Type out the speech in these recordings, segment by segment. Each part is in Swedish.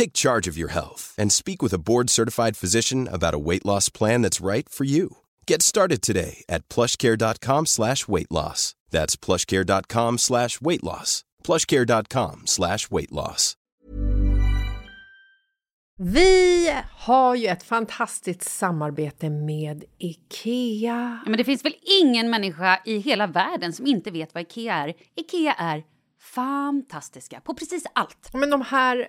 Take charge of your health and speak with a board-certified physician about a weight loss plan that's right for you. Get started today at plushcare.com slash weight loss. That's plushcare.com slash weight loss. plushcare.com slash weight loss. Vi har ju ett fantastiskt samarbete med IKEA. Ja, men det finns väl ingen människa i hela världen som inte vet vad IKEA är. IKEA är fantastiska på precis allt. Men de här,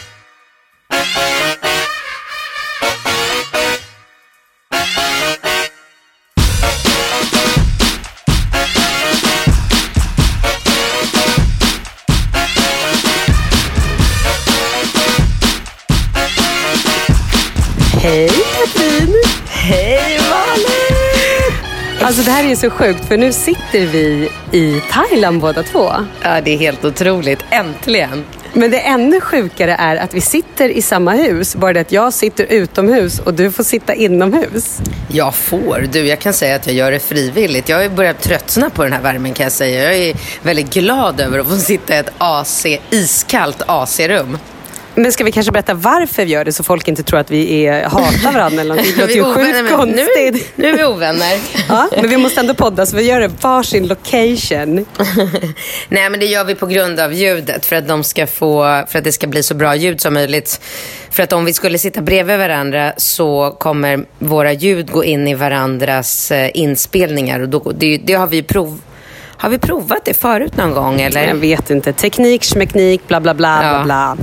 Alltså det här är så sjukt för nu sitter vi i Thailand båda två. Ja, det är helt otroligt. Äntligen! Men det ännu sjukare är att vi sitter i samma hus, bara det att jag sitter utomhus och du får sitta inomhus. Jag får. Du, jag kan säga att jag gör det frivilligt. Jag har börjat tröttna på den här värmen kan jag säga. Jag är väldigt glad över att få sitta i ett AC, iskallt AC-rum. Men ska vi kanske berätta varför vi gör det så folk inte tror att vi är, hatar varandra eller någonting? Det låter ju sjukt men nu, konstigt. nu är vi ovänner. Ja, men vi måste ändå podda så vi gör det varsin location. Nej, men det gör vi på grund av ljudet. För att, de ska få, för att det ska bli så bra ljud som möjligt. För att om vi skulle sitta bredvid varandra så kommer våra ljud gå in i varandras eh, inspelningar. Och då, det, det har vi prov... Har vi provat det förut någon gång? Eller? Jag vet inte. Teknik, schmeknik, bla bla bla. Ja. bla, bla.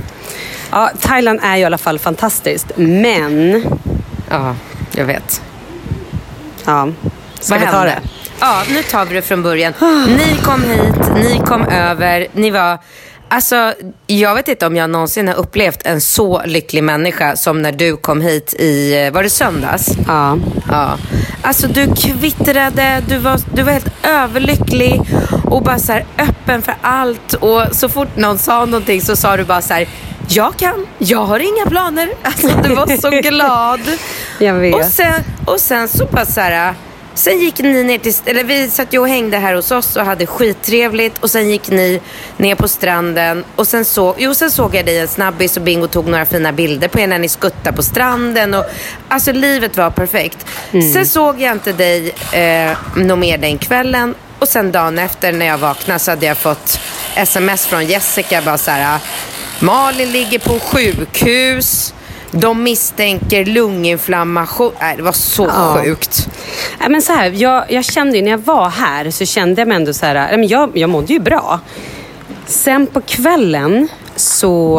Ja, Thailand är ju i alla fall fantastiskt. Men, Ja, jag vet. ja. Ska Vad vi ta hände? det? Ja, nu tar vi det från början. Ni kom hit, ni kom över, ni var Alltså, jag vet inte om jag någonsin har upplevt en så lycklig människa som när du kom hit i, var det söndags? Ja. Ja. Alltså du kvittrade, du var, du var helt överlycklig och bara så öppen för allt. Och så fort någon sa någonting så sa du bara så här, jag kan, jag har inga planer. Alltså du var så glad. Jag vet. Och sen, och sen så bara så här, Sen gick ni ner till, eller vi satt ju och hängde här hos oss och hade skittrevligt och sen gick ni ner på stranden och sen, så, jo, sen såg jag dig en snabbis och Bingo tog några fina bilder på er när ni skuttade på stranden och alltså livet var perfekt. Sen såg jag inte dig eh, något mer den kvällen och sen dagen efter när jag vaknade så hade jag fått sms från Jessica bara så här Malin ligger på sjukhus. De misstänker lunginflammation. Nej, det var så Ja. sjukt. Ja, men så här, jag, jag kände ju när jag var här så kände jag mig ändå så här, jag, jag mådde ju bra. Sen på kvällen så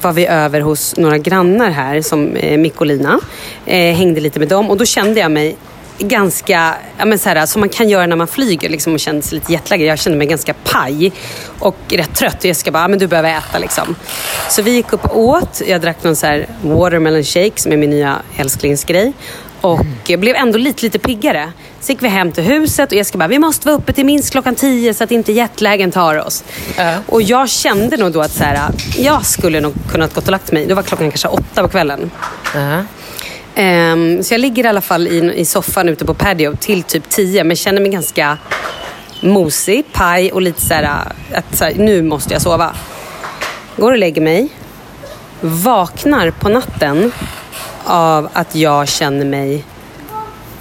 var vi över hos några grannar här som eh, Mick och Lina. Eh, hängde lite med dem och då kände jag mig ganska, ja men så här, som man kan göra när man flyger liksom, och känner sig lite jetlaggad. Jag kände mig ganska paj och rätt trött. Och Jessica bara, ja, men du behöver äta liksom. Så vi gick upp och åt. Jag drack någon så här watermelon shake som är min nya älsklingsgrej. Och jag blev ändå lite, lite piggare. Så gick vi hem till huset och Jessica bara, vi måste vara uppe till minst klockan tio så att inte jetlagen tar oss. Och jag kände nog då att så här, jag skulle nog kunnat gått och lagt mig. Då var klockan kanske åtta på kvällen. Ja. Um, så jag ligger i alla fall i, i soffan ute på patio till typ 10 men känner mig ganska mosig, paj och lite så här, äh, att så här, nu måste jag sova. Går och lägger mig. Vaknar på natten av att jag känner mig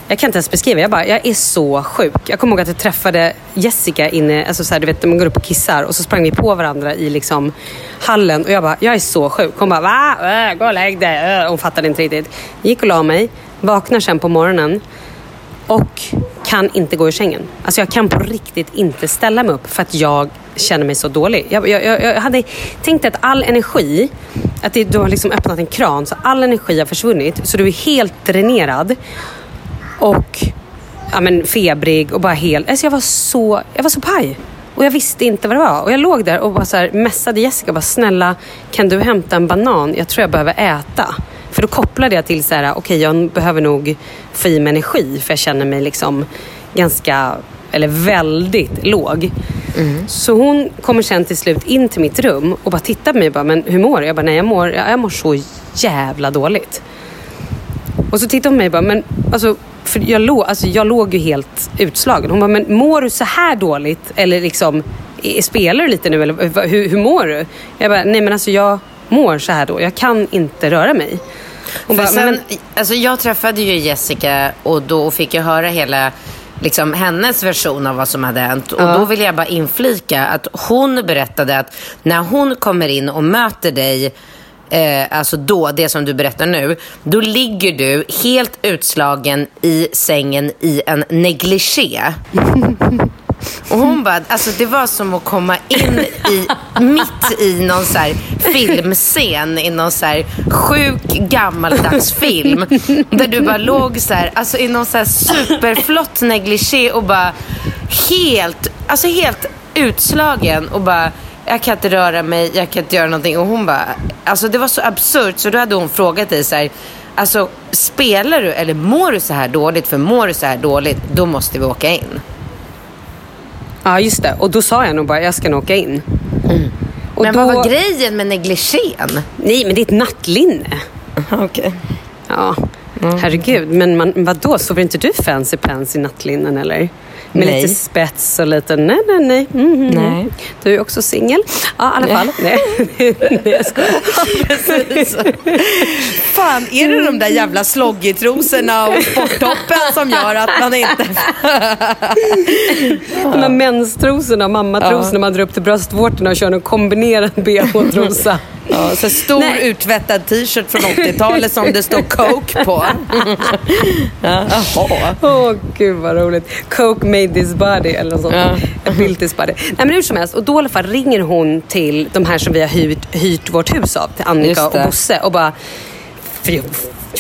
jag kan inte ens beskriva, jag, bara, jag är så sjuk. Jag kommer ihåg att jag träffade Jessica inne, alltså så här, du vet man går upp och kissar och så sprang vi på varandra i liksom hallen och jag bara, jag är så sjuk. Hon bara, va? Äh, gå och lägg dig. Äh. Hon fattade inte riktigt. Gick och la mig, vaknar sen på morgonen och kan inte gå ur sängen. Alltså jag kan på riktigt inte ställa mig upp för att jag känner mig så dålig. Jag, jag, jag, jag hade tänkt att all energi, att det, du har liksom öppnat en kran så all energi har försvunnit så du är helt dränerad och ja, men febrig och bara helt... Alltså jag, var så, jag var så paj. Och jag visste inte vad det var. Och jag låg där och bara så här messade Jessica bara snälla kan du hämta en banan? Jag tror jag behöver äta. För då kopplade jag till så här, okej jag behöver nog få i mig energi för jag känner mig liksom ganska, eller väldigt låg. Så hon kommer sen till slut in till mitt rum och bara tittar på mig och bara, men hur mår du? Jag bara, nej jag mår, jag, jag mår så jävla dåligt. Och så tittar hon på mig och bara, men alltså, för jag, låg, alltså, jag låg ju helt utslagen. Hon bara, men mår du så här dåligt? Eller liksom, spelar du lite nu? Eller hur, hur mår du? Jag bara, nej men alltså jag mår så här då. Jag kan inte röra mig. Hon bara, sen, men, alltså jag träffade ju Jessica och då fick jag höra hela liksom, hennes version av vad som hade hänt. Och då vill jag bara inflika att hon berättade att när hon kommer in och möter dig Eh, alltså då, det som du berättar nu, då ligger du helt utslagen i sängen i en negligé. Och hon bara, alltså det var som att komma in i, mitt i någon så här filmscen i någon så här sjuk gammaldags film. Där du bara låg så här, alltså i någon så här superflott negligé och bara helt, alltså helt utslagen och bara jag kan inte röra mig, jag kan inte göra någonting. Och hon bara, alltså det var så absurt så då hade hon frågat dig så här, alltså spelar du eller mår du så här dåligt? För mår du så här dåligt, då måste vi åka in. ja just det. Och då sa jag nog bara, jag ska nog åka in. Och Men då, vad var grejen med negligén? Nej men det är ett nattlinne. Okej. Ja, herregud. Men man, vadå, sover inte du fancy pants i nattlinnen eller? Med Nej. lite spets och lite nej, nej, nej. Mm, Nej. Du är också singel. Ja, i alla fall. Nej, nej jag skojar. Fan, är det de där jävla sloggytrosorna och sporttoppen som gör att man inte... De här menstrosorna, mammatrosorna man drar upp till bröstvårtorna och kör en kombinerad bh-trosa. Ja, så stor Nej. utvättad t-shirt från 80-talet som det står Coke på. Ja, Jaha. Åh gud vad roligt. Coke made this body eller något sånt. Ja. Built this body. Nej men hur som helst. Och då i alla fall ringer hon till de här som vi har hyrt, hyrt vårt hus av. Till Annika och Bosse. Och bara, för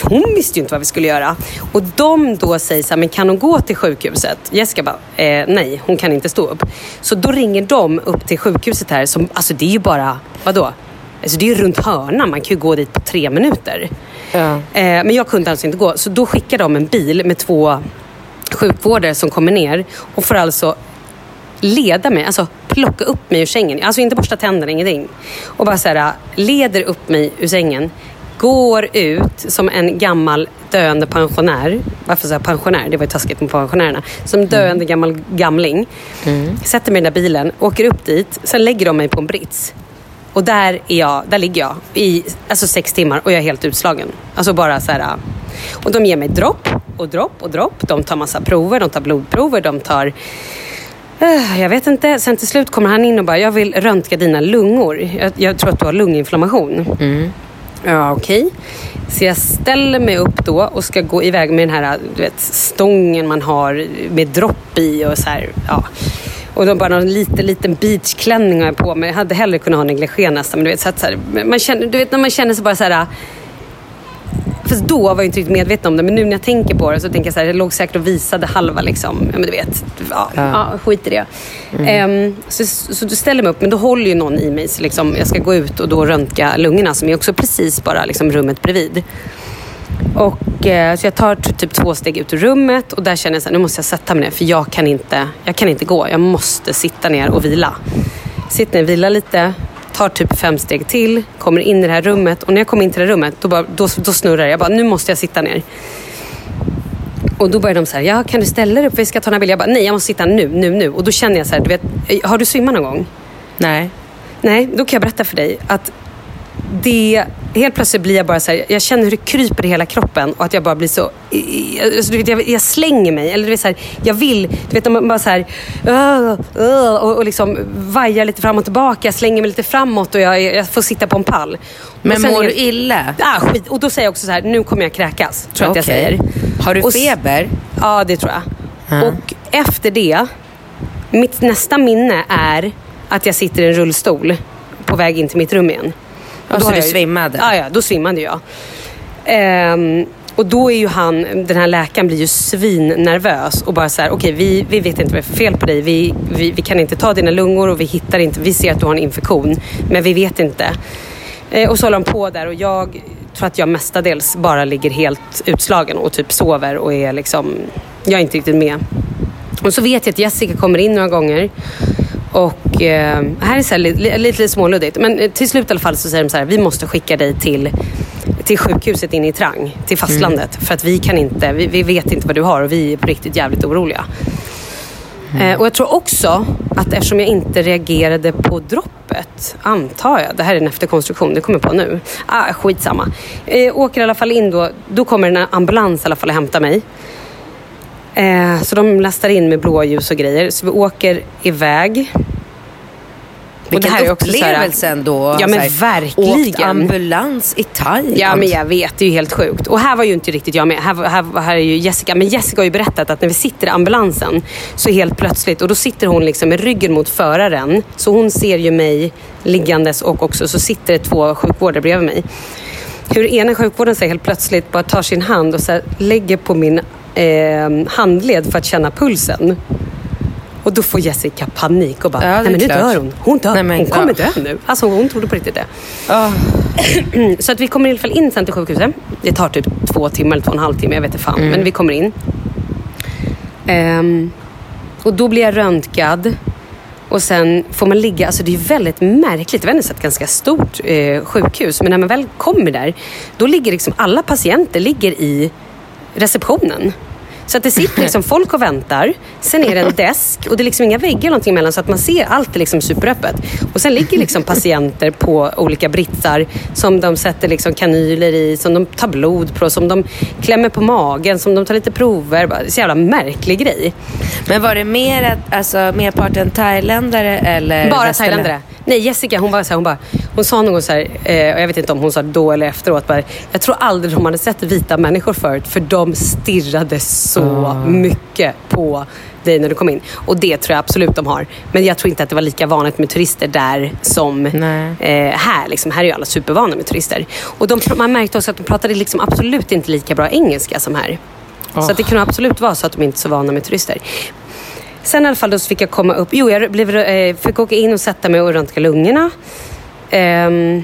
hon visste ju inte vad vi skulle göra. Och de då säger så här, men kan hon gå till sjukhuset? Jessica bara, eh, nej, hon kan inte stå upp. Så då ringer de upp till sjukhuset här, som, alltså det är ju bara, vadå? Alltså det är ju runt hörnan, man kan ju gå dit på tre minuter. Ja. Eh, men jag kunde alltså inte gå, så då skickar de en bil med två sjukvårdare som kommer ner och får alltså leda mig, alltså plocka upp mig ur sängen. Alltså inte borsta tänderna, ingenting. Och bara så här, leder upp mig ur sängen. Går ut som en gammal döende pensionär. Varför säger jag pensionär? Det var ju taskigt med pensionärerna. Som döende gammal gamling. Sätter mig i den där bilen, åker upp dit. Sen lägger de mig på en brits. Och där, är jag, där ligger jag i alltså sex timmar och jag är helt utslagen. Alltså bara så här. Och de ger mig dropp och dropp och dropp. De tar massa prover, de tar blodprover, de tar Eh, Jag vet inte. Sen till slut kommer han in och bara, jag vill röntga dina lungor. Jag, jag tror att du har lunginflammation. Ja, okej. Så jag ställer mig upp då och ska gå iväg med den här du vet, stången man har med dropp i och så här. Ja. Och då bara någon liten, liten beachklänning har jag på mig. Jag hade hellre kunnat ha negligé nästan. Men du vet, så att, så här, man känner, du vet när man känner sig bara så här Fast då var jag inte riktigt medveten om det. Men nu när jag tänker på det så tänker jag så här, jag låg säkert och visade halva liksom. Ja men du vet. Ja, ja. skit i det. Ehm, så, så du ställer mig upp, men då håller ju någon i mig. Så liksom, jag ska gå ut och då röntga lungorna som är också precis bara liksom rummet bredvid. Och, eh, så jag tar typ två steg ut ur rummet och där känner jag att nu måste jag sätta mig ner för jag kan, inte, jag kan inte gå. Jag måste sitta ner och vila. Sitter ner, vilar lite, tar typ fem steg till, kommer in i det här rummet och när jag kommer in till det här rummet då, bara, då, då snurrar det. Jag bara, nu måste jag sitta ner. Och då börjar de så här, ja kan du ställa dig upp? Vi ska ta den här bilden. Jag bara, nej jag måste sitta nu, nu, nu. Och då känner jag så här, du vet, har du svimmat någon gång? Nej. Nej, då kan jag berätta för dig att det, helt plötsligt blir jag bara så här, jag känner hur det kryper i hela kroppen och att jag bara blir så, alltså, du vet, jag, jag slänger mig. Eller du vet, så här, jag vill, du vet när man bara så här, "Åh, åh", och, och liksom vajar lite fram och tillbaka, jag slänger mig lite framåt och jag, jag får sitta på en pall. Men mår du illa? Ah, skit. Och då säger jag också så här, nu kommer jag kräkas. Tror jag att jag säger. Har du Och feber? Ja, det tror jag. Ja. Och efter det, mitt nästa minne är att jag sitter i en rullstol på väg in till mitt rum igen. Ja, då så har du ju- svimmade? Ja, ja, då svimmade jag. Ehm, och då är ju han, den här läkaren blir ju svinnervös och bara så här, okej vi, vi vet inte vad det är för fel på dig. Vi, vi, vi kan inte ta dina lungor och vi hittar inte, vi ser att du har en infektion. Men vi vet inte. Eh, och så håller han på där och jag tror att jag mestadels bara ligger helt utslagen och typ sover och är liksom, jag är inte riktigt med. Och så vet jag att Jessica kommer in några gånger. Och eh, här är så här, lite, lite, småluddigt. Men eh, till slut i alla fall så säger de så här, vi måste skicka dig till, till sjukhuset inne i Trang, till fastlandet. För att vi kan inte, vi, vi vet inte vad du har och vi är på riktigt jävligt oroliga. Eh, och jag tror också att eftersom jag inte reagerade på droppet, antar jag, det här är en efterkonstruktion, det kommer jag på nu. Ah, skitsamma. Eh, åker i alla fall in då, då kommer en ambulans i alla fall och hämtar mig. Eh, så de lastar in med blåljus och grejer. Så vi åker iväg. Och Vilken det här så här- upplevelse ändå. Ja, men Så här, verkligen. Ambulans i Thailand. Ja men jag vet, det är ju helt sjukt. Och här var ju inte riktigt jag med. Här, här, här är ju Jessica. Men Jessica har ju berättat att när vi sitter i ambulansen så helt plötsligt, och då sitter hon liksom med ryggen mot föraren. Så hon ser ju mig liggandes och också så sitter det två sjukvårdare bredvid mig. Hur ena sjukvården så helt plötsligt bara tar sin hand och så lägger på min eh, handled för att känna pulsen. Och då får Jessica panik och bara, Ja, är nej men nu dör hon. Hon dör. Nej, men, hon kommer ja. dö nu. Alltså hon trodde på riktigt det. Ah. Så att vi kommer i alla fall in sen till sjukhuset. Det tar typ två timmar eller två och en halv timme, jag vet inte fan. Men vi kommer in. Ehm, och då blir jag röntgad. Och sen får man ligga, alltså det är väldigt märkligt. Det ändå ett ganska stort eh, sjukhus. Men när man väl kommer där, då ligger liksom alla patienter ligger i receptionen. Så att det sitter liksom folk och väntar. Sen är det en desk och det är liksom inga väggar eller någonting emellan så att man ser allt är liksom superöppet. Och sen ligger liksom patienter på olika britsar som de sätter liksom kanyler i, som de tar blod på, som de klämmer på magen, som de tar lite prover. Det är så jävla märklig grej. Men var det mer att, alltså, merparten thailändare eller Bara västerlä- thailändare. Nej, Jessica hon, var så här, hon, bara, hon sa någon så här, eh, och jag vet inte om hon sa då eller efteråt, bara, jag tror aldrig de hade sett vita människor förut för de stirrade så mycket på dig när du kom in. Och det tror jag absolut de har. Men jag tror inte att det var lika vanligt med turister där som eh, här. Liksom, här är ju alla supervana med turister. Och de, man märkte också att de pratade liksom absolut inte lika bra engelska som här. Så att det kan absolut vara så att de inte är så vana med turister. Sen i alla fall då så fick jag komma upp. Jo, jag blev, eh, fick åka in och sätta mig och röntga lungorna. Ehm,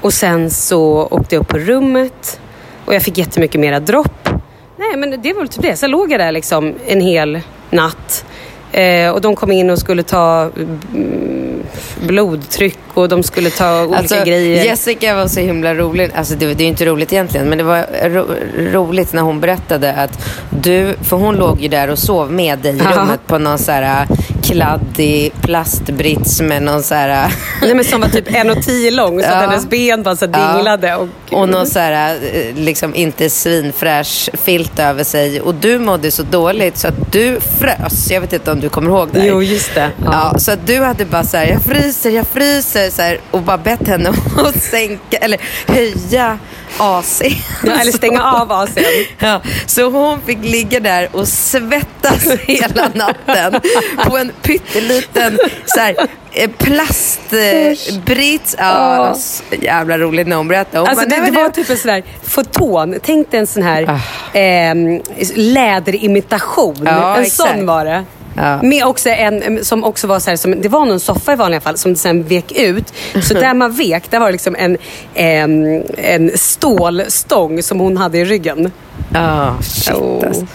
och sen så åkte jag upp på rummet. Och jag fick jättemycket mera dropp. Nej, men det var väl typ det. Sen låg jag där liksom en hel natt. Eh, och de kom in och skulle ta mm, blodtryck och de skulle ta olika Alltså, grejer. Jessica var så himla rolig. Alltså, det, det är inte roligt egentligen, men det var ro, roligt när hon berättade att du, för hon låg ju där och sov med dig i rummet på någon så här kladdig plastbrits med någon så här... Nej, men som var typ 1,10 lång så Ja. att hennes ben bara så dinglade. Och, Och någon så här, äh, liksom inte svinfräsch filt över sig. Och du mådde så dåligt så att du frös. Jag vet inte om du kommer ihåg det här. Jo, just det. Ja. så att du hade bara så här, jag fryser, jag fryser så här, och bara bett henne att sänka eller höja AC. Ja, eller stänga av AC'n. Ja, så hon fick ligga där och svettas hela natten på en pytteliten så här, eh, plastbrits. Ja, så jävla roligt när hon Alltså bara, det, "Nej, det var typ en sån här foton. Tänk dig en sån här ehm, läderimitation. Ja, en exakt. sån var det. Ja. Med också en som också var så här, som, det var någon soffa i vanliga fall som sen vek ut. Så där man vek, där var det liksom en, ehm, en stålstång som hon hade i ryggen. Ja, shit Oh. alltså.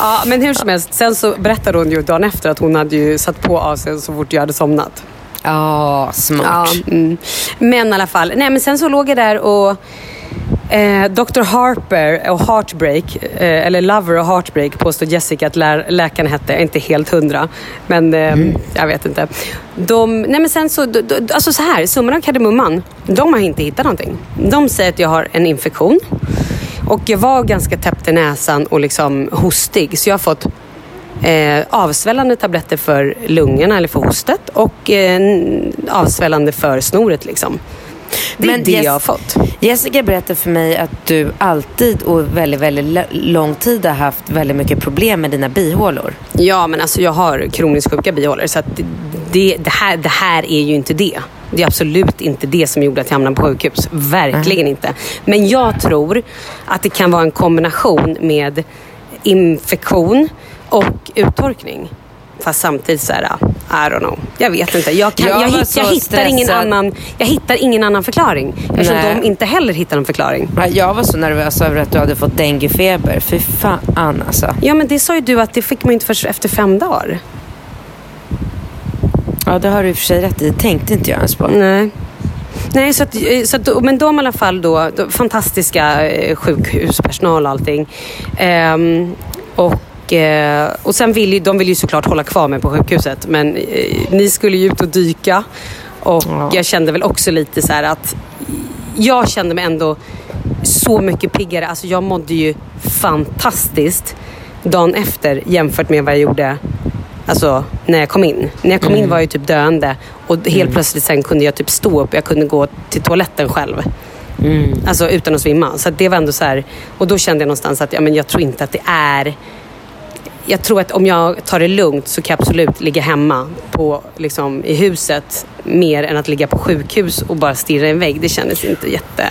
Ja, men hur som helst. Sen så berättade hon ju dagen efter att hon hade ju satt på AC'n så fort jag hade somnat. Ja, smart. Ja, mm. Men i alla fall. Nej, men sen så låg jag där och eh, Dr Harper och Heartbreak, eh, eller Lover och Heartbreak påstod Jessica att lär, läkaren hette. Inte helt hundra, men eh, jag vet inte. De, nej men sen så, d- d- alltså så här, summan av kardemumman, de har inte hittat någonting. De säger att jag har en infektion. Och jag var ganska täppt i näsan och liksom hostig. Så jag har fått eh, avsvällande tabletter för lungorna eller för hostet och eh, avsvällande för snoret. Liksom. Det är Men det Jess- jag har fått. Jessica berättade för mig att du alltid och väldigt, väldigt l- lång tid har haft väldigt mycket problem med dina bihålor. Ja, men alltså jag har kroniskt sjuka bihålor så att det, det, här, det här är ju inte det. Det är absolut inte det som gjorde att jag hamnade på sjukhus. Verkligen inte. Men jag tror att det kan vara en kombination med infektion och uttorkning. Fast samtidigt så här, I don't know. Jag vet inte. Jag, kan, Jag jag, hitt, jag, hittar ingen annan, jag hittar ingen annan förklaring. Eftersom Nej. de inte heller hittar en förklaring. Ja, Jag var så nervös över att du hade fått denguefeber. Fy fan alltså. Ja, men det sa ju du att det fick man inte först efter fem dagar. Ja, det har du i och för sig rätt i. Tänkte inte jag ens på. Nej. Nej, så att, så att, men de i alla fall då, då fantastiska eh, sjukhuspersonal och allting. Ehm, och, eh, och sen vill ju, de vill ju såklart hålla kvar mig på sjukhuset. Men eh, ni skulle ju ut och dyka. Och Ja. jag kände väl också lite så här att jag kände mig ändå så mycket piggare. Alltså jag mådde ju fantastiskt dagen efter jämfört med vad jag gjorde Alltså när jag kom in. När jag kom in var jag typ döende och helt plötsligt sen kunde jag typ stå upp. Jag kunde gå till toaletten själv. Alltså utan att svimma. Så att det var ändå så här. Och då kände jag någonstans att ja, men jag tror inte att det är jag tror att om jag tar det lugnt så kan jag absolut ligga hemma på, liksom, i huset mer än att ligga på sjukhus och bara stirra i en vägg. Det kändes inte jätte...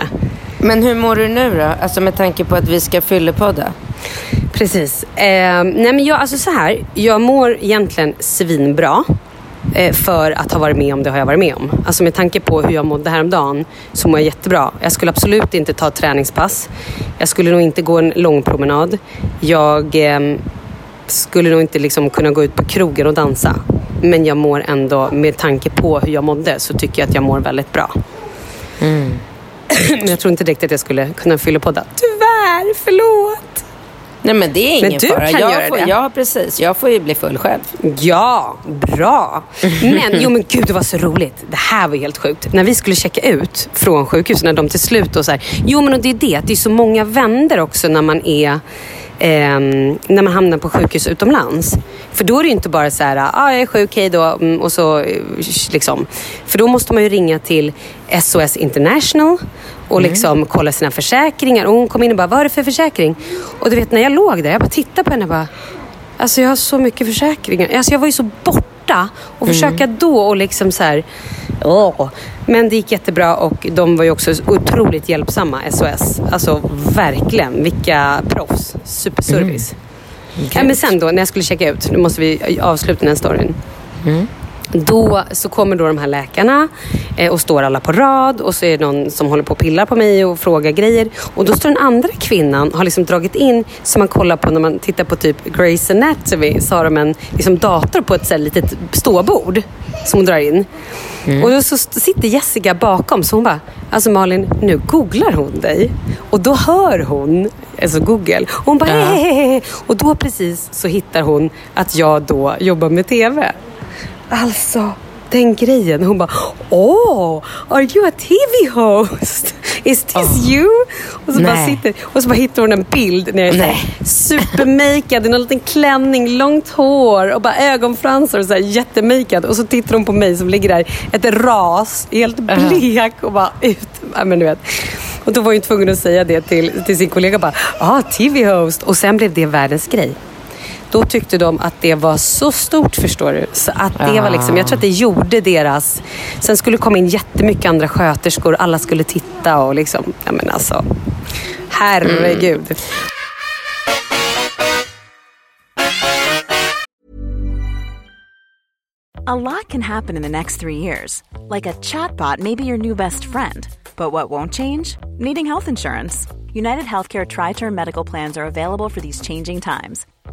Men hur mår du nu då? Alltså med tanke på att vi ska fyllepodda. Precis. Eh, nej men jag, alltså så här, jag mår egentligen svinbra. Eh, för att ha varit med om det har jag varit med om. Alltså med tanke på hur jag mådde häromdagen så mår jag jättebra. Jag skulle absolut inte ta träningspass. Jag skulle nog inte gå en lång promenad. Jag eh, skulle nog inte liksom kunna gå ut på krogen och dansa. Men jag mår ändå, med tanke på hur jag mådde, så tycker jag att jag mår väldigt bra. Men jag tror inte direkt att jag skulle kunna fylla podda. Tyvärr, förlåt. Nej men det är ingen Men du fara. kan jag göra får, det. Ja precis, jag får ju bli full själv. Ja, bra. Men, jo men gud det var så roligt. Det här var helt sjukt. När vi skulle checka ut från sjukhuset, när de till slut då så här, jo men och det är det, att det är så många vänder också när man är ehm, när man hamnar på sjukhus utomlands. För då är det ju inte bara så här, ah, jag är sjuk, hej då, mm, och så eh, liksom. För då måste man ju ringa till SOS International och liksom kolla sina försäkringar. Och hon kom in och bara, vad är det för försäkring? Och du vet när jag låg där, jag bara tittade på henne och bara, alltså jag har så mycket försäkringar. Alltså jag var ju så borta. Och försöka då och liksom så här, åh. Men det gick jättebra och de var ju också otroligt hjälpsamma, SOS. Alltså verkligen, vilka proffs. Superservice. Ja, men sen då när jag skulle checka ut, nu måste vi avsluta den här storyn. Då så kommer då de här läkarna eh, och står alla på rad och så är det någon som håller på och pillar på mig och frågar grejer. Och då står den andra kvinnan har liksom dragit in, som man kollar på när man tittar på typ Grey's Anatomy, så har de en liksom, dator på ett så här, litet ståbord som hon drar in. Och då så sitter Jessica bakom så hon bara, alltså Malin, nu googlar hon dig. Och då hör hon, alltså Google, och hon bara hehehe. Och då precis så hittar hon att jag då jobbar med TV. Alltså, den grejen. Hon bara, oh, are you a TV host? Is this you? Och så, bara sitter, och så bara hittar hon en bild när jag är supermakead i någon liten klänning, långt hår och bara ögonfransar och så här jättemakead. Och så tittar hon på mig som ligger där, ett ras, helt blek och bara ut. Ja, men du vet. Och då var jag tvungen att säga det till, till sin kollega. Bara, ah, TV-host. Och sen blev det världens grej. Då tyckte de att det var så stort förstår du. Så att det var liksom, jag tror att det gjorde deras... Sen skulle det komma in jättemycket andra sköterskor. Alla skulle titta och liksom, ja men alltså. Herregud. A lot can happen in the next three years. Like a chatbot may be your new best friend. But what won't change? Needing health insurance. United Healthcare Tri Term Medical Plans are available for these changing times.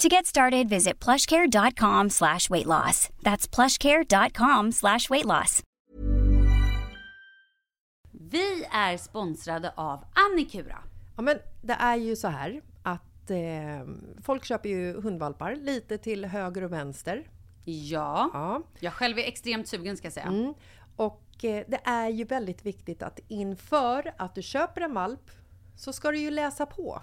To get started, visit plushcare.com slash weight loss. That's plushcare.com slash weight loss. Vi är sponsrade av Annikura. Ja, men det är ju så här att eh, folk köper ju hundvalpar lite till höger och vänster. Ja, Ja. jag själv är extremt sugen ska jag säga. Mm. Och eh, det är ju väldigt viktigt att inför att du köper en valp så ska du ju läsa på.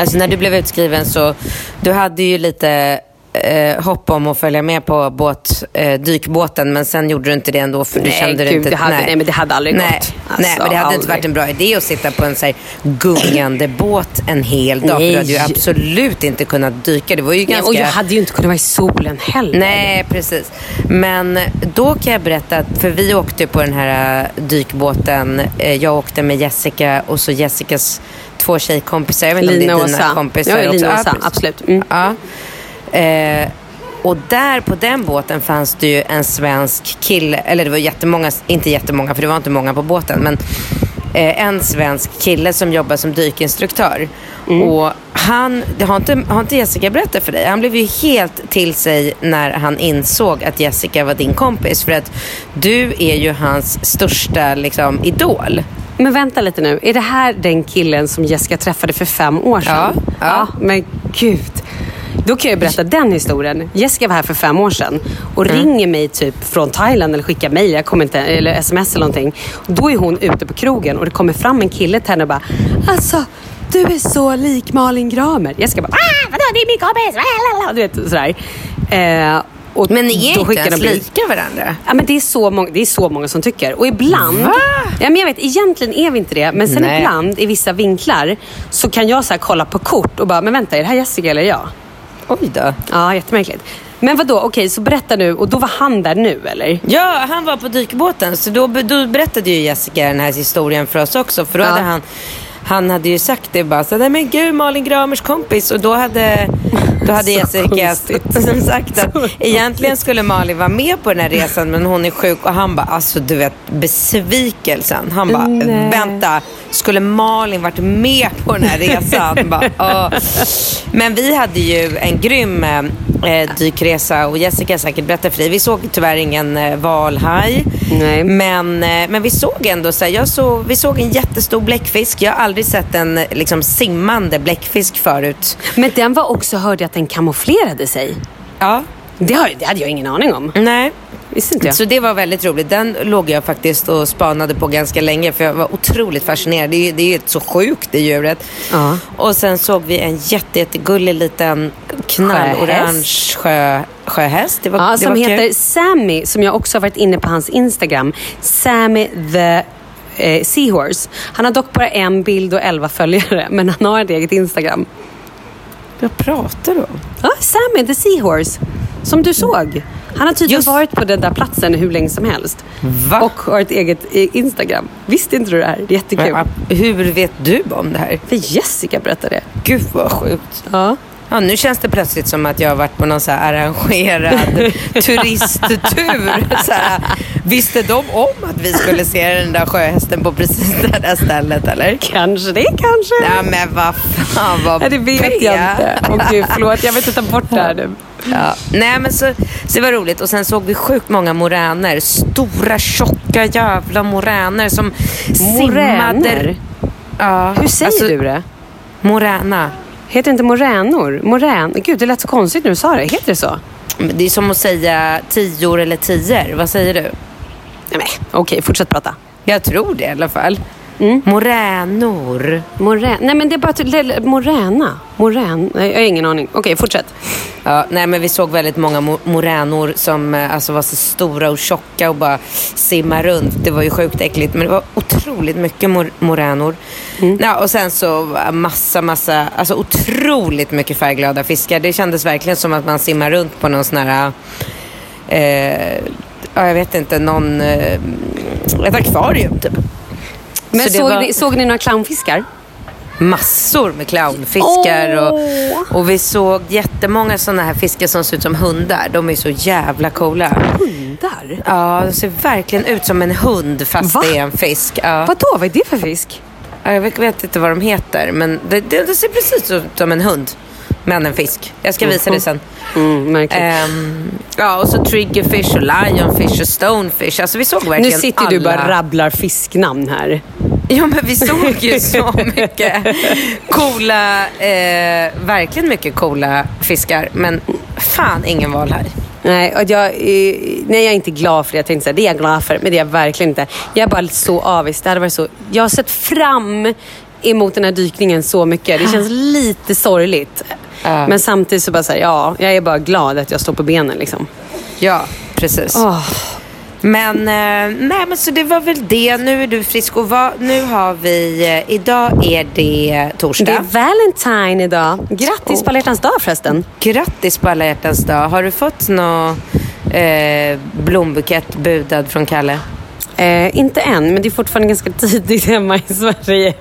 alltså när du blev utskriven så, du hade ju lite eh, hopp om att följa med på båt, eh, dykbåten men sen gjorde du inte det ändå för du Nej, kände gud, inte... det hade- nej, men det hade aldrig nej, gått. Alltså, nej, men det hade inte aldrig. varit en bra idé att sitta på en så här gungande båt en hel dag. För Nej. du hade ju absolut inte kunnat dyka. Det var ju ganska... och jag hade ju inte kunnat vara i solen heller. Nej, precis. Men då kan jag berätta att, för vi åkte på den här äh, dykbåten. Eh, Jag åkte med Jessica och så Jessicas två tjejkompisar. Jag vet inte Lina om det är dina Åsa. kompisar Ja, Lina och. Åsa, absolut. Mm. Ja. Eh, och där på den båten fanns det ju en svensk kille, eller det var jättemånga, inte jättemånga för det var inte många på båten, men eh, en svensk kille som jobbar som dykinstruktör. Mm. Och han, det har inte, har inte Jessica berättat för dig? Han blev ju helt till sig när han insåg att Jessica var din kompis. För att du är ju hans största liksom, idol. Men vänta lite nu. Är det här den killen som Jessica träffade för fem år sedan? Ja, ja. men gud. Då kan jag berätta den historien. Jessica var här för fem år sedan och Mm. ringer mig typ från Thailand eller skickar mejl, jag kommer inte, eller sms eller någonting. Då är hon ute på krogen och det kommer fram en kille till henne och bara Alltså, du är så lik Malin Gramer. Jessica bara ah, vadå, det är min kompis! Lalalala." Du vet sådär. Eh, och Men ni är inte ens lika varandra. Ja, men det, är så många, det är så många som tycker. Och ibland, Va? ja, men jag vet, egentligen är vi inte det. Men sen Nej. ibland i vissa vinklar så kan jag så kolla på kort och bara, men vänta, är det här Jessica eller jag? Oj då. Ja, jättemärkligt. Men vad då? okej, så berätta nu. Och då var han där nu eller? Ja, han var på dykbåten. Så då, då berättade ju Jessica den här historien för oss också. För då Ja. hade han, han hade ju sagt det bara så nej men gud Malin Gramers kompis. Och då hade, då hade Jessica konstigt. sagt att egentligen skulle Malin vara med på den här resan men hon är sjuk. Och han bara, alltså du vet besvikelsen. Han bara, vänta, skulle Malin varit med på den här resan? bara. Men vi hade ju en grym eh, dykresa och Jessica säkert berättat för dig. Vi såg tyvärr ingen eh, valhaj. Nej. Men, eh, men vi såg ändå så här, jag såg, vi såg en jättestor bläckfisk. Jag har aldrig sett en eh, liksom, simmande bläckfisk förut. Men den var också, hörde jag att den kamouflerade sig. Ja. Det, har, det hade jag ingen aning om. Nej. Visste inte jag. Så det var väldigt roligt. Den låg jag faktiskt och spanade på ganska länge för jag var otroligt fascinerad. Det är ju det är ju ett så sjukt det djuret. Ja. Och sen såg vi en jätte, jättegullig liten knallorange sjö, sjöhäst. Det var, Ja, det som var heter kul. Sammy, som jag också har varit inne på hans Instagram. Sammy the eh, Seahorse. Han har dock bara en bild och elva följare, men han har ett eget Instagram. Vad pratar du om? Ja, Sammy the Seahorse. Som du såg. Han har tydligen Just- varit på den där platsen hur länge som helst. Va? Och har ett eget eh, Instagram. Visste inte du det här? Det är jättekul. Men, Hur vet du om det här? För Jessica berättade det. Gud vad sjukt. Ja. Ja, nu känns det plötsligt som att jag har varit på någon så här arrangerad turisttur. Så här, visste de om att vi skulle se den där sjöhästen på precis det där stället eller? Kanske det, kanske. Ja men vad fan vad Nej, det vet jag inte. Åh gud, förlåt. Jag vill inte ta bort det här nu. Ja. Nej men så, så det var roligt och sen såg vi sjukt många moräner. Stora tjocka jävla moräner som Moräner? simmade. Ja, Hur säger alltså, du det? Moräna. Heter det inte moränor? Morän... Gud, det lät så konstigt när du sa det. Heter det så? Men Det är som att säga tior eller tior. Vad säger du? Nej, okej, fortsätt prata. Jag tror det i alla fall. Moränor. Morän... Nej, men det är bara... Att... le- Moräna? Morän... Nej, jag har ingen aning. Okej, fortsätt. Ja, nej, men vi såg väldigt många mo- moränor som eh, alltså, var så stora och tjocka och bara simma runt. Det var ju sjukt äckligt, men det var otroligt mycket mor- moränor. Ja, och sen så var massa, massa, alltså otroligt mycket färgglada fiskar. Det kändes verkligen som att man simmar runt på någon sån här, eh, ja, jag vet inte, någon, eh, ett akvarium typ. Men Så såg, var- ni, såg ni några clownfiskar? massor med clownfiskar. Och, och vi såg jättemånga sådana här fiskar som ser ut som hundar. De är så jävla coola. Hundar? Ja, de ser verkligen ut som en hund fast Va? det är en fisk. Ja. Vadå? Vad är det för fisk? Ja, Jag vet, vet inte vad de heter, men det, det, det ser precis ut som en hund. Men en fisk. Jag ska visa det sen. Mm. Ehm, ja, och så triggerfish och lionfish och stonefish. Alltså vi såg verkligen nu sitter du bara alla. rabblar fisknamn här. Ja, men vi såg ju så mycket coola, eh, verkligen mycket coola fiskar. Men fan ingen val här. Nej, och jag, eh, nej, jag är inte glad för det. Jag tänkte säga, det är jag glad för, men det är jag verkligen inte. Jag är bara så avis. Det hade varit så, jag har sett fram emot den här dykningen så mycket. Det känns lite sorgligt. Ja. Men samtidigt så bara så här, ja, jag är bara glad att jag står på benen liksom. Ja, precis. Åh. Men, eh, nej, men så det var väl det. Nu är du frisk och vad, nu har vi, eh, idag är det torsdag. Det är Valentine idag. Grattis på alla hjärtans dag förresten. Grattis på alla hjärtans dag. Har du fått någon eh, blombukett budad från Kalle? Eh, inte än, men det är fortfarande ganska tidigt hemma i Sverige.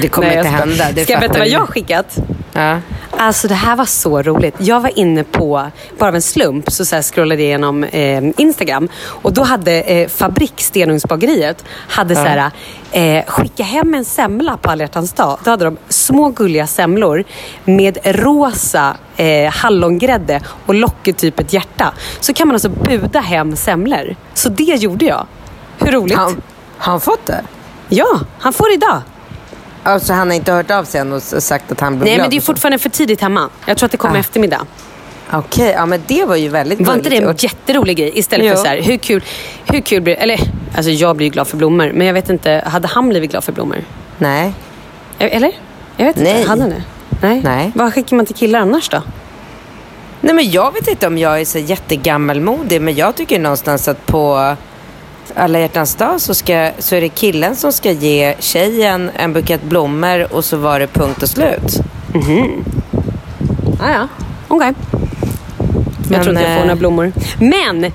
Det kommer Nej, inte hända, det Ska jag berätta vad jag har skickat? Ja. Alltså det här var så roligt. Jag var inne på, bara av en slump, så, så här scrollade jag igenom eh, Instagram. Och då hade eh, Fabrik, Stenugnsbageriet, hade så här, eh, skicka hem en semla på alla dag. Då hade de små gulliga semlor med rosa eh, hallongrädde och locket typ ett hjärta. Så kan man alltså buda hem semlor. Så det gjorde jag. Hur roligt? Han, har han fått det? Ja, han får idag. Alltså han har inte hört av sig än och sagt att han blev Nej, men det är så. fortfarande för tidigt hemma. Jag tror att det kommer Ah. eftermiddag. Okej, ja men det var ju väldigt Var inte det en jätterolig grej? Istället Jo. för så här, hur kul, hur kul blir Eller, alltså jag blir ju glad för blommor. Men jag vet inte, hade han blivit glad för blommor? Nej. Eller? Jag vet Nej. inte, hade han det? Nej. Nej. Vad skickar man till killar annars då? Nej men jag vet inte om jag är så jättegammalmodig men jag tycker någonstans att på alla hjärtans dag så, ska, så är det killen som ska ge tjejen en bukett blommor och så var det punkt och slut. Ah, ja, okej. Jag Men, tror inte jag får eh, några blommor. Men!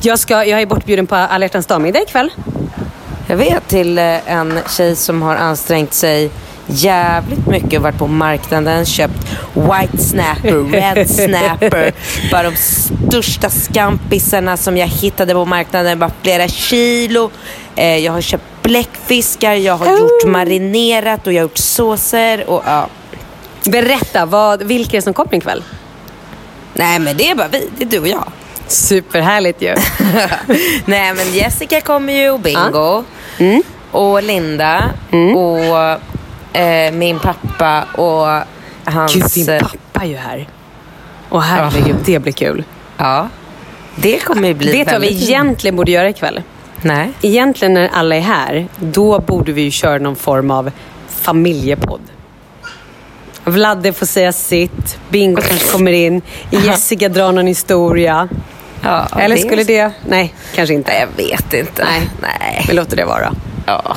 Jag, ska, jag är bortbjuden på alla hjärtans dag-middag ikväll. Jag vet till eh, en tjej som har ansträngt sig jävligt mycket och varit på marknaden, köpt white snapper, red snapper, bara de största skampisarna som jag hittade på marknaden, bara flera kilo. Eh, jag har köpt bläckfiskar, jag har gjort marinerat och jag har gjort såser och ja. Berätta, vad, vilka är det som kommer ikväll? Nej men det är bara vi, det är du och jag. Superhärligt ju. Nej men Jessica kommer ju och Bingo. Och Linda. Och eh, min pappa och hans... Gud, din pappa är ju här. Åh herregud, det blir kul. Ja. Det kommer ju bli Vet du vad vi egentligen borde göra ikväll? Nej. Egentligen när alla är här, då borde vi ju köra någon form av familjepodd. Vladde får säga sitt, Bingo kanske kommer in, Jessica drar någon historia. Ja, Eller skulle det... Nej, kanske inte. Jag vet inte. Nej. Nej. Vi låter det vara. Ja.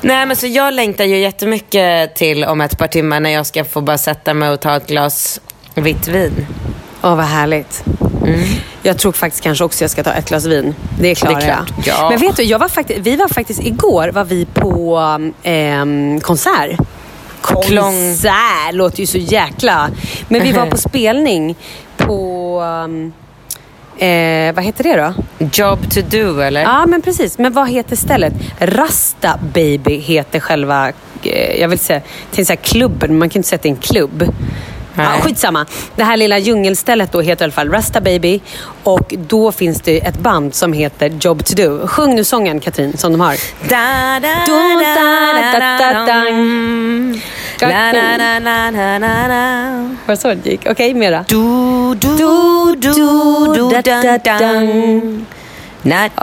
Nej men så jag längtar ju jättemycket till om ett par timmar när jag ska få bara sätta mig och ta ett glas vitt vin. Åh, vad härligt. Jag tror faktiskt kanske också jag ska ta ett glas vin. Det klarar jag. ja. Men vet du, jag var faktiskt, vi var faktiskt igår var vi på ehm, konsert. Konsert låter ju så jäkla... Men vi var på spelning på... ehm, Eh, vad heter det då? Job to do eller? Ja, men precis. Men vad heter stället? Rasta Baby heter själva, eh, jag vill säga, till så här klubben, man kan inte säga att det är en klubb. Nej. skitsamma. Det här lilla djungelstället då heter i alla fall Rasta Baby. Och då finns det ett band som heter Job to do. Sjung nu sången Katrin, som de har. Da, da, da. Var det så det gick? Okej, mera. Du, du, du, du, da, da, dun,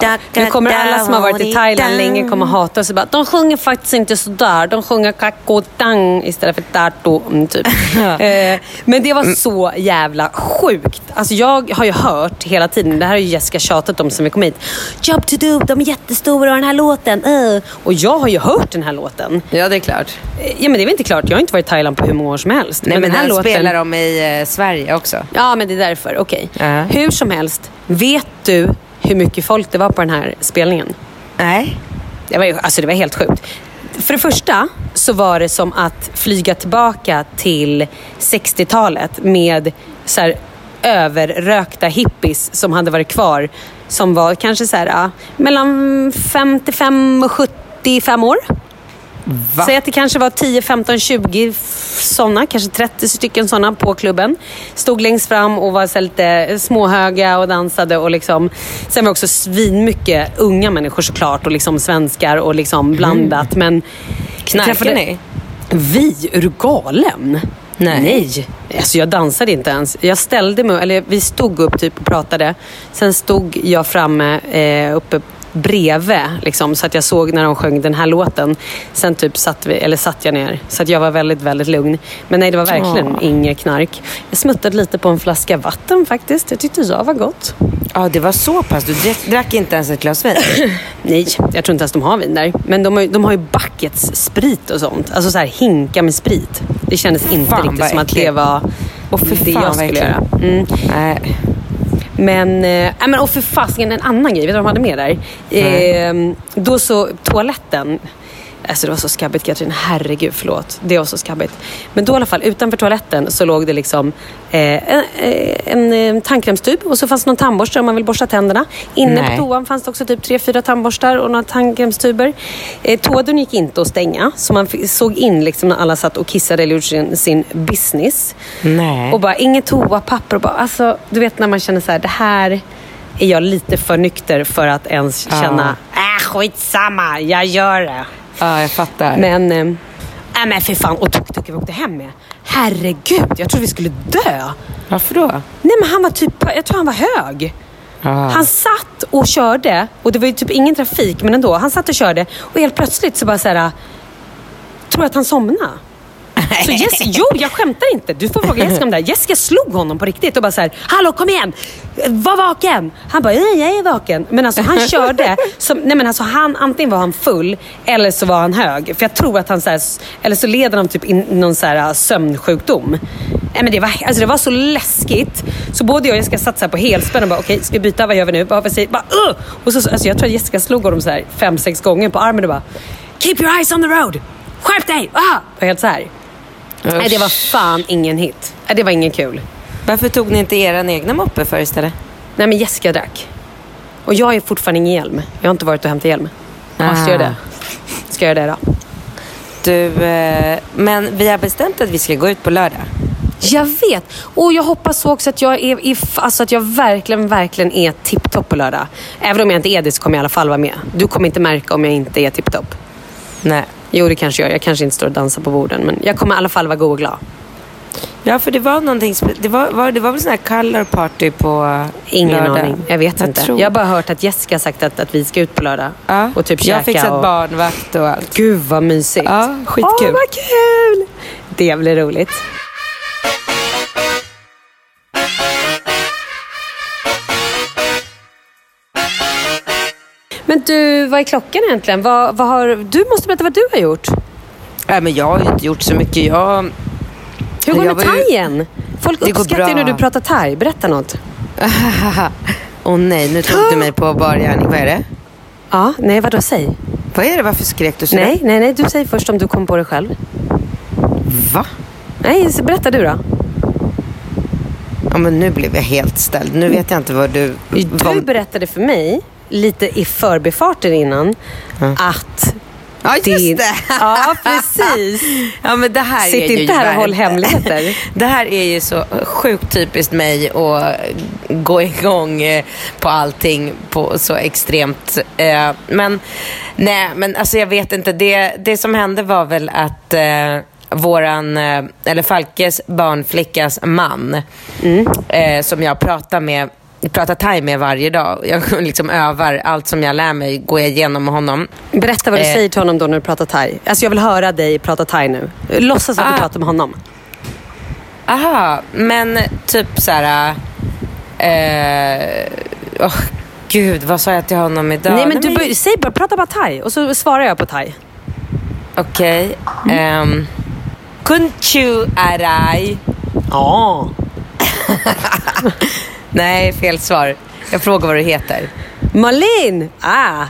da, Nu kommer alla som har varit i Thailand länge kommer hata oss och bara, de sjunger faktiskt inte sådär. De sjunger kakotang istället för tato. Mm, typ. eh, men det var så jävla sjukt. Alltså jag har ju hört hela tiden, det här har ju Jessica tjatat om sen vi kom hit. Job to do, de är jättestora och den här låten. eh." Och jag har ju hört den här låten. Ja, det är klart. Eh, Ja men det är väl inte klart, jag har inte varit i Thailand på hur många år som helst. Nej, men, den här den låten... spelar de i eh, Sverige också. Ja, men det är därför. Okej. Ja. Hur som helst, vet du hur mycket folk det var på den här spelningen? Nej. Det var, ju, alltså det var helt sjukt. För det första så var det som att flyga tillbaka till 60-talet med så här, överrökta hippies som hade varit kvar. Som var kanske så här, mellan 55 och 75 år. Säg att det kanske var 10, 15, 20 sådana, kanske 30 stycken sådana på klubben. Stod längst fram och var så lite småhöga och dansade. Och liksom. Sen var det också svinmycket unga människor såklart och liksom svenskar och liksom blandat. Men Knarkar träffade- ni? Vi? Är du galen? Nej. Nej. Alltså jag dansade inte ens. Jag ställde mig, eller vi stod upp typ och pratade. Sen stod jag framme eh, uppe bredvid liksom, så att jag såg när de sjöng den här låten. Sen typ satt, vi, eller satt jag ner. Så att jag var väldigt, väldigt lugn. Men nej, det var verkligen inget knark. Jag smuttade lite på en flaska vatten faktiskt. Det tyckte jag var gott. Ja, det var så pass. Du drack, drack inte ens ett glas vin? Nej, jag tror inte ens de har vin där. Men de har, de har ju buckets sprit och sånt. Alltså så här hinka med sprit. Det kändes inte Fan, riktigt som att det var Åh, fy det fan, jag skulle göra. Mm. Nej. Men, eh, nej, men och för fasiken en annan grej, vet du vad de hade med där? Eh, då så, toaletten. Alltså det var så skabbigt Katrin, herregud förlåt. Det var så skabbigt. Men då i alla fall, utanför toaletten så låg det liksom eh, en, eh, en eh, tandkrämstub och så fanns det någon tandborste om man vill borsta tänderna. Inne Nej. på toan fanns det också typ tre, fyra tandborstar och några tandkrämstuber. Eh, Toadörren gick inte att stänga så man såg in liksom när alla satt och kissade eller gjorde sin, sin business. Nej. Och bara inget toapapper. Och bara, alltså, du vet när man känner så här, det här är jag lite för nykter för att ens Ja. känna, äh skitsamma, jag gör det. Ja, jag fattar. Men, eh, äh, men för fan, och tuk-tuk vi åkte hem med. Herregud, jag trodde vi skulle dö. Varför då? Nej men han var typ, jag tror han var hög. Ja. Han satt och körde och det var ju typ ingen trafik men ändå. Han satt och körde och helt plötsligt så bara så här. Tror jag att han somnade. Så Jess, jo, jag skämtar inte. Du får fråga Jessica om det här. Jessica slog honom på riktigt och bara så här, Hallå kom igen! Var vaken! Han bara, nej jag är vaken. Men alltså han körde, som, nej men alltså han, antingen var han full eller så var han hög. För jag tror att han så här, eller så leder han typ in någon så här äh, sömnsjukdom. Nej, men det, var, alltså det var så läskigt. Så både jag och Jessica satt så här på helspänn och bara, okej ska vi byta? Vad gör vi nu? Vad säger? Bara, uh! Och så, alltså jag tror att Jessica slog honom så här fem, sex gånger på armen och bara, Keep your eyes on the road! Skärp dig! Ah! Och helt så här. Nej, det var fan ingen hit. Nej, det var ingen kul. Varför tog ni inte er egna moppe för istället? Nej, men Jessica drack. Och jag är fortfarande ingen hjälm. Jag har inte varit och hämtat hjälm. Jag måste Ah. göra det. Ska jag göra det då? Du, eh, men vi har bestämt att vi ska gå ut på lördag. Jag vet. Och jag hoppas så också att jag, är, är, alltså att jag verkligen, verkligen är tipptopp på lördag. Även om jag inte är det så kommer jag i alla fall vara med. Du kommer inte märka om jag inte är tipptopp. Nej. Jo, det kanske jag. Jag kanske inte står och dansar på borden. Men jag kommer i alla fall vara god och glad. Ja, för det var någonting, det var, var, det var väl sån här color party på Ingen lördag? aning. Jag vet inte. tror- Jag har bara hört att Jessica har sagt att, att vi ska ut på lördag. ja. Och typ Jag har käka fixat och... barnvakt och allt. Gud vad mysigt. Ja, skitkul. Åh, vad kul! Det blir roligt. Men du, vad är klockan egentligen? Vad, vad har, du måste berätta vad du har gjort. Nej, men jag har ju inte gjort så mycket. Jag... Hur går det Jag med var ju- thaien? Folk Det uppskattar ju när du pratar thai. Berätta något. Åh nej, nu tog du mig på bar gärning. Vad är det? Ja, nej vadå, säg. Vad är det? Varför skrek du så Nej, nej, nej, du säger först om du kom på det själv. Va? Nej, så berätta du då. Ja, men nu blev jag helt ställd. Nu vet jag inte vad du... Du vad... berättade för mig, lite i förbifarten innan, att Ja, just din... det! Ja, precis. Ja, men det här Sitt är ju inte här och håll hemligheter. Det här är ju så sjukt typiskt mig att gå igång eh, på allting på så extremt. eh, Men nej, men alltså jag vet inte. Det, det som hände var väl att eh, våran, eller Falkes barnflickas man. Eh, som jag pratar med pratar thai med varje dag. Jag liksom övar allt som jag lär mig, går jag igenom med honom. Berätta vad du Eh. säger till honom då när du pratar thai. Alltså jag vill höra dig prata thai nu. Låtsas att du Ah. pratar med honom. Aha, men typ så här. Eh, åh, gud, vad sa jag till honom idag? Nej men du bör, säg bara, prata bara thai och så svarar jag på thai. Okej. Um, Kunchu arai. Ja. Nej, fel svar. Jag frågar vad du heter. Malin! Ah.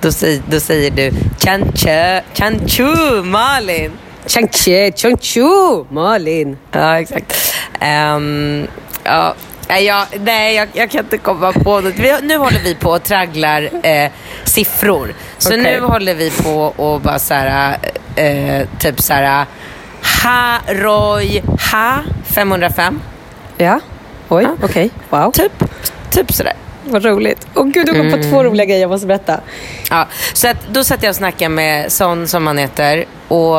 Då, säger- då säger du Chanchu, Chanchu Malin. Changche, changchu, Malin. Ja, exakt. Ehm, ja. Jag, nej jag, jag kan inte komma på något. Vi, nu håller vi på och tragglar eh, siffror. Så Okej. nu håller vi på och bara så här, eh, typ så här, ha, roj, ha, 505. Ja. Oj, Ja. okej. Wow. Typ, typ sådär. Vad roligt. Åh gud, du kom på två roliga grejer jag måste berätta. Ja, så att då satt jag och snackade med Son som han heter och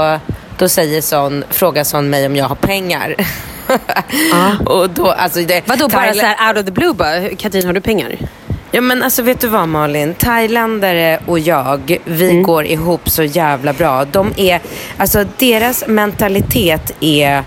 då säger Son, frågar Son mig om jag har pengar. och då, alltså det, Vadå, bara Thailand- så här out of the blue bara? Katrin, har du pengar? Ja men alltså vet du vad Malin? Thailändare och jag, vi Mm. går ihop så jävla bra. De är, alltså deras mentalitet är,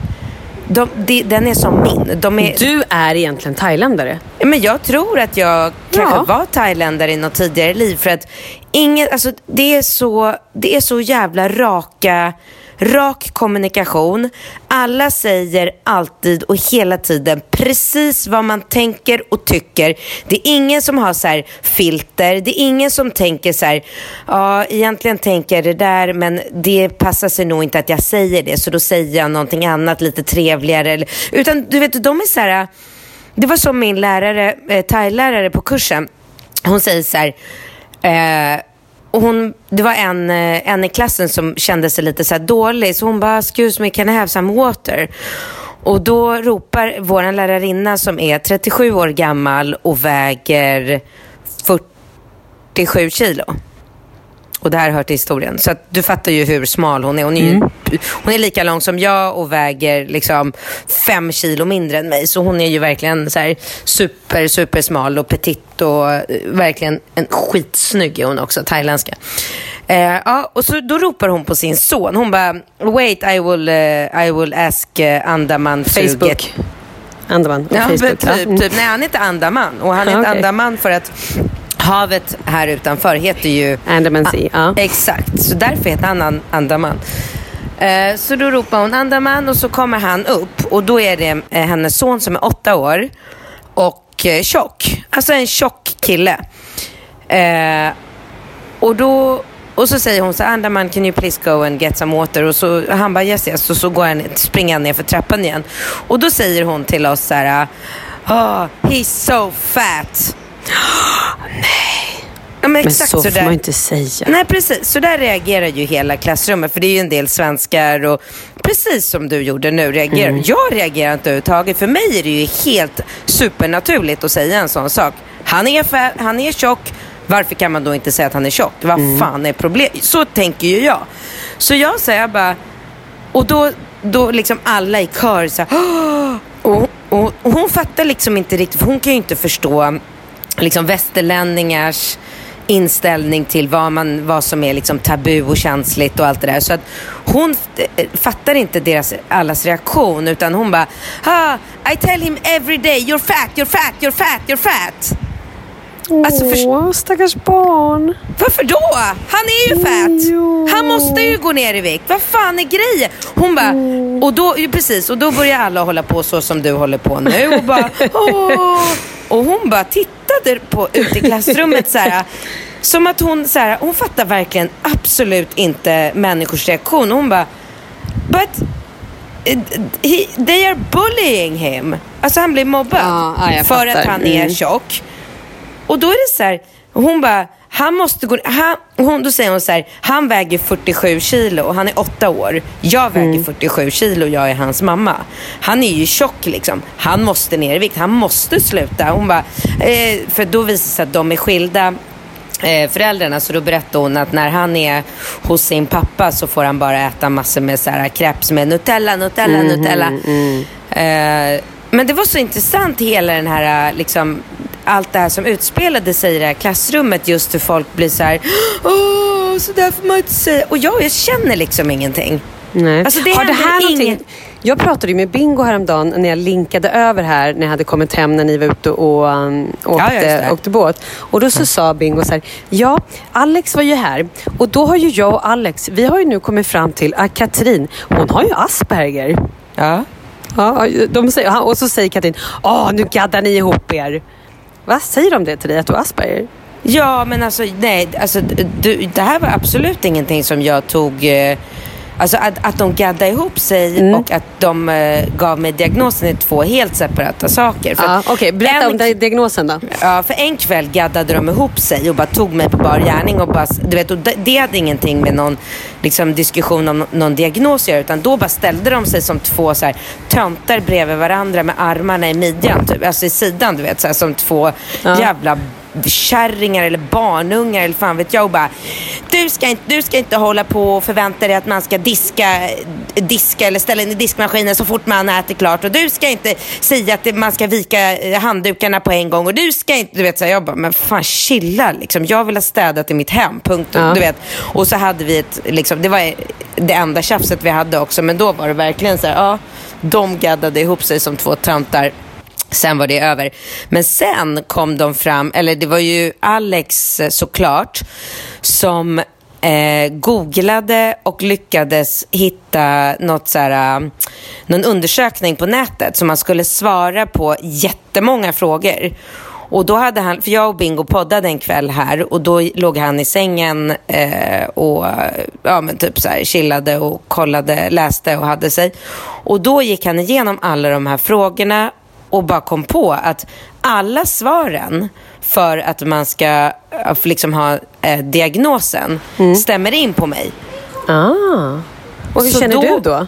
de, de, den är som min. De är, Du är egentligen thailändare. men jag tror att jag kanske Ja. var thailändare i något tidigare liv. För att ingen, alltså, det, är så, det är så jävla raka, rak kommunikation. Alla säger alltid och hela tiden precis vad man tänker och tycker. Det är ingen som har så här filter. Det är ingen som tänker så här, ja egentligen tänker jag det där men det passar sig nog inte att jag säger det så då säger jag någonting annat lite trevligare. Utan du vet, de är så här det var som min lärare, eh, thailärare på kursen. Hon säger så här. Eh, och hon, det var en, eh, en i klassen som kände sig lite så här dålig. Så hon bara, excuse me, can I have some water? Och då ropar vår lärarinna som är 37 år gammal och väger 47 kilo. Och det här hör till historien. Så att du fattar ju hur smal hon är. Hon är, ju, hon är lika lång som jag och väger liksom fem kilo mindre än mig. Så hon är ju verkligen så här super, super smal och petit och eh, verkligen en skitsnygg är hon också, thailändska. Eh, ja, och så då ropar hon på sin son. Hon bara, wait I will, eh, I will ask uh, Andaman Facebook. Andaman. Ja, Facebook. typ, Mm. typ. Nej, han är inte Andaman. Och han är Ja, inte okej. Andaman för att havet här utanför heter ju... Andaman Sea, ja. Exakt, så därför heter han An- Andaman. Eh, så då ropar hon Andaman och så kommer han upp och då är det eh, hennes son som är åtta år och eh, tjock. Alltså en tjock kille. Och då och så säger hon så Andaman can you please go and get some water? Och så, han bara yes yes. Och så går han, springer han ner för trappan igen. Och då säger hon till oss så här, oh, he's so fat. Nej. Ja, men Men exakt så får där. man inte säga. Nej precis, så där reagerar ju hela klassrummet för det är ju en del svenskar och precis som du gjorde nu reagerar. Mm. Jag reagerar inte överhuvudtaget. För mig är det ju helt supernaturligt att säga en sån sak. Han är, fä- han är tjock, varför kan man då inte säga att han är tjock? Vad Mm. fan är problemet? Så tänker ju jag. Så jag säger bara, och då, då liksom alla i kör så här, och, och, och hon fattar liksom inte riktigt, för hon kan ju inte förstå liksom västerlänningars inställning till vad, man, vad som är liksom tabu och känsligt och allt det där. Så att hon eh, fattar inte deras allas reaktion utan hon bara ah, I tell him every day you're fat, you're fat, you're fat, you're fat. Alltså, Åh, stackars barn. varför då? Han är ju fat. Han måste ju gå ner i vikt. Vad fan är grejen? Hon bara, och då, ju precis, och då börjar alla hålla på så som du håller på nu. Och, bara, Åh. och hon bara tittade på, ut i klassrummet så här. Som att hon, så här, hon fattar verkligen absolut inte människors reaktion. Hon bara, but eh, he, they are bullying him. Alltså han blir mobbad Ja, ja, för att han är Mm. tjock. Och då är det så här, hon bara, han måste gå, han, hon, då säger hon så här, han väger 47 kilo och han är åtta år. Jag väger Mm. 47 kilo och jag är hans mamma. Han är ju tjock liksom. Han måste ner i vikt, han måste sluta. Hon bara, eh, för då visar det sig att de är skilda. eh, föräldrarna. Så då berättade hon att när han är hos sin pappa så får han bara äta massor med så här crepes med Nutella, Nutella, Mhm, Nutella. mm. Eh, men det var så intressant hela den här, liksom, allt det här som utspelade sig i det här klassrummet. Just hur folk blir så här, åh, så där får man inte säga. Och jag, jag känner liksom ingenting. Nej. Alltså, det Har det här någonting... inget- Jag pratade ju med Bingo häromdagen när jag linkade över här när jag hade kommit hem när ni var ute och um, åkte, Ja, åkte båt. Och då så sa Bingo så här, ja, Alex var ju här och då har ju jag och Alex, vi har ju nu kommit fram till att Katrin, hon har ju Asperger. Ja. Ja, de säger, och så säger Katrin, åh nu gaddar ni ihop er. Vad säger de det till dig, att du har Asperger? Ja, men alltså nej, alltså, du, det här var absolut ingenting som jag tog... Eh, alltså att, att de gaddade ihop sig Mm. och att de eh, gav mig diagnosen är två helt separata saker. Ja, Okej, berätta en- om di- diagnosen då. Ja, för en kväll gaddade de ihop sig och bara tog mig på bar gärning och bara, du vet, och det, det hade ingenting med någon liksom, diskussion om någon diagnos att göra utan då bara ställde de sig som två så här, töntar bredvid varandra med armarna i midjan, typ, alltså i sidan, du vet, så här, som två Ja. jävla kärringar eller barnungar eller fan vet jag och bara du ska, inte, du ska inte hålla på och förvänta dig att man ska diska, diska eller ställa in i diskmaskinen så fort man äter klart och du ska inte säga att man ska vika eh, handdukarna på en gång och du ska inte, du vet så här, jag bara men fan chilla liksom. Jag vill ha städat i mitt hem, punkt. Ja. Du vet. Och så hade vi ett, liksom, det var det enda tjafset vi hade också men då var det verkligen så här, ja, de gaddade ihop sig som två töntar. Sen var det över. Men sen kom de fram, eller det var ju Alex eh, såklart, som eh, googlade och lyckades hitta något så här, eh, någon undersökning på nätet som man skulle svara på jättemånga frågor. Och då hade han, för jag och Bingo poddade en kväll här och då låg han i sängen eh, och eh, ja, men typ så här, chillade och kollade, läste och hade sig. Och då gick han igenom alla de här frågorna och bara kom på att alla svaren för att man ska eh, liksom ha eh, diagnosen stämmer in på mig. Ah. Och hur Så känner då- du då?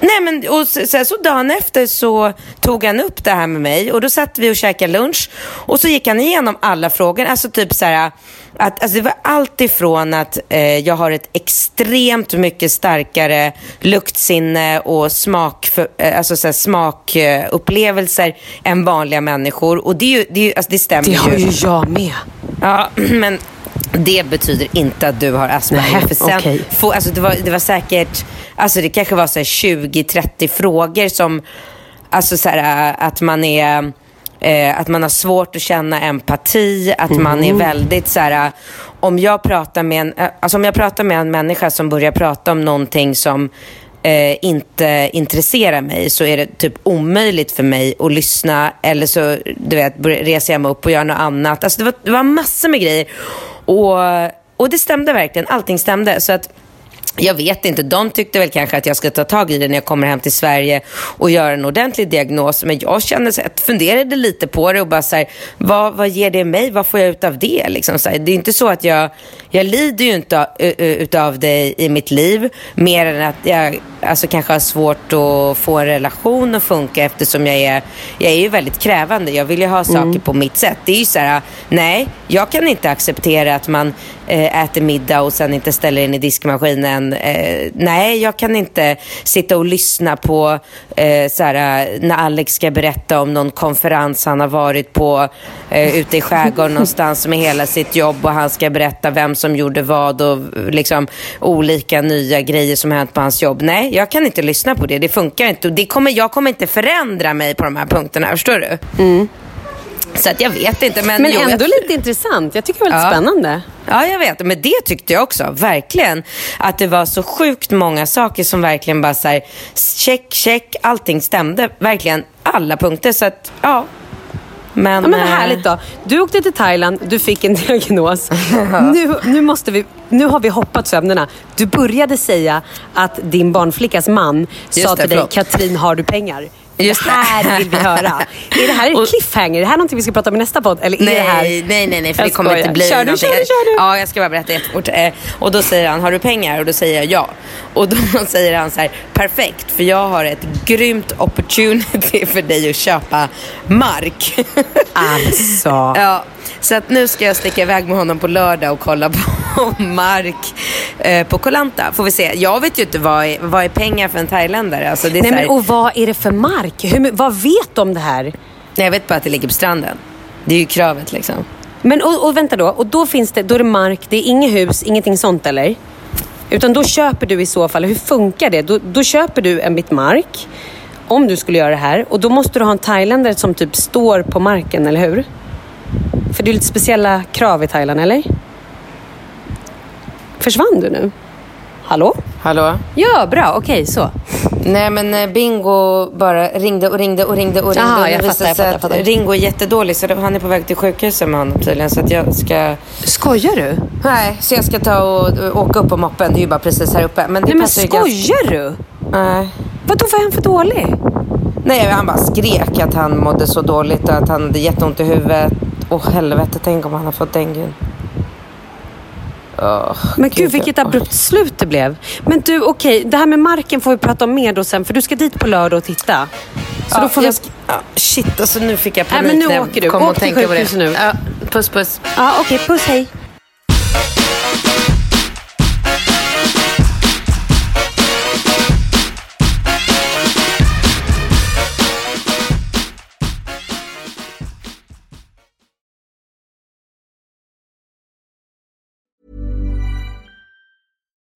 Nej men och så, sen så dagen efter så tog han upp det här med mig och då satt vi och käkade lunch och så gick han igenom alla frågor. Alltså typ så här att alltså det var allt ifrån att eh, jag har ett extremt mycket starkare luktsinne och smak för, eh, alltså så smakupplevelser än vanliga människor och det, är ju, det, är ju, alltså det stämmer Det har ju jag med. Ja, men det betyder inte att du har Asperger. Nej, för sen, okej. få, alltså det, var, det var säkert, alltså det kanske var så här 20-30 frågor som, alltså så här, att man är, eh, att man har svårt att känna empati, att man Mm. är väldigt så här, om jag pratar med en, eh, alltså om jag pratar med en människa som börjar prata om någonting som eh, inte intresserar mig så är det typ omöjligt för mig att lyssna eller så du vet, reser jag mig upp och gör något annat. Alltså det, var, det var massor med grejer. Och, och det stämde verkligen, allting stämde. Så att jag vet inte, de tyckte väl kanske att jag ska ta tag i det när jag kommer hem till Sverige och göra en ordentlig diagnos. Men jag kände så här, funderade lite på det och bara så här, vad, vad ger det mig? Vad får jag ut av det? Liksom så här, det är inte så att jag, jag lider ju inte av- utav det i mitt liv. Mer än att jag alltså, kanske har svårt att få en relation att funka eftersom jag är, jag är ju väldigt krävande. Jag vill ju ha saker på mitt sätt. Det är ju så här, nej, jag kan inte acceptera att man eh, äter middag och sen inte ställer in i diskmaskinen. Eh, nej, jag kan inte sitta och lyssna på eh, så här, när Alex ska berätta om någon konferens han har varit på eh, ute i skärgården någonstans med hela sitt jobb och han ska berätta vem som gjorde vad och liksom olika nya grejer som hänt på hans jobb. Nej, jag kan inte lyssna på det. Det funkar inte. Det kommer, jag kommer inte förändra mig på de här punkterna. Förstår du? Så att jag vet inte. Men, Men jo, ändå jag, lite intressant. Jag tycker det var lite Ja. spännande. Ja, jag vet. Men det tyckte jag också. Verkligen. Att det var så sjukt många saker som verkligen bara så här, check, check. Allting stämde. Verkligen alla punkter. Så att, ja. Men, Ja, men vad eh, härligt då. Du åkte till Thailand, du fick en diagnos. nu, nu, måste vi, nu har vi hoppat sömnerna. Du började säga att din barnflickas man sa det, till dig, förlåt. Katrin har du pengar? Just det här vill vi höra. Är det här en cliffhanger? Är det här någonting vi ska prata om i nästa podd? Eller är nej, det här... nej, nej, nej, för Jag det kommer skojar. inte bli Kör du, någonting. kör du, kör du. Ja, jag ska bara berätta jättefort. Eh, Och då säger han, har du pengar? Och då säger jag ja. Och då säger han så här, perfekt, för jag har ett grymt opportunity för dig att köpa mark. Alltså. Ja, så att nu ska jag sticka iväg med honom på lördag och kolla på mark eh, på Kolanta. Får vi se. Jag vet ju inte vad är, vad är pengar för en thailändare. Alltså det är Nej, här, men, och vad är det för mark? Hur, vad vet om det här? Nej, jag vet bara att det ligger på stranden. Det är ju kravet liksom. Men och, och vänta då, och då finns det, då är det mark, det är inget hus, ingenting sånt eller? Utan då köper du i så fall, hur funkar det? Då, då köper du en bit mark, om du skulle göra det här, och då måste du ha en thailändare som typ står på marken, eller hur? För det är lite speciella krav i Thailand, eller? Försvann du nu? Hallå? Hallå? Ja, bra, okej, så. Nej men eh, Bingo bara ringde och ringde och ringde och ringde. Och det jag fattar, jag fattar, jag fattar. att Ringo är jättedålig så han är på väg till sjukhuset med honom tydligen. Så att jag ska... Skojar du? Nej, så jag ska ta och, och åka upp på moppen. Det är ju bara precis här uppe. Men det Nej men ju ganska- skojar du? Nej. Vadå, var han för dålig? Nej, han bara skrek att han mådde så dåligt och att han hade jätteont i huvudet. Åh helvete, tänk om han har fått dengue. Åh, Men gud, vilket abrupt slut det blev. Men du, okej, det här med marken får vi prata om mer då sen, för du ska dit på lördag och titta. Så då får vi... jag sk- ja, shit, alltså nu fick jag panik men nu när jag åker du. kom Åk att till tänka på det. nu. Ja, puss, puss. Ja, okej, puss, hej.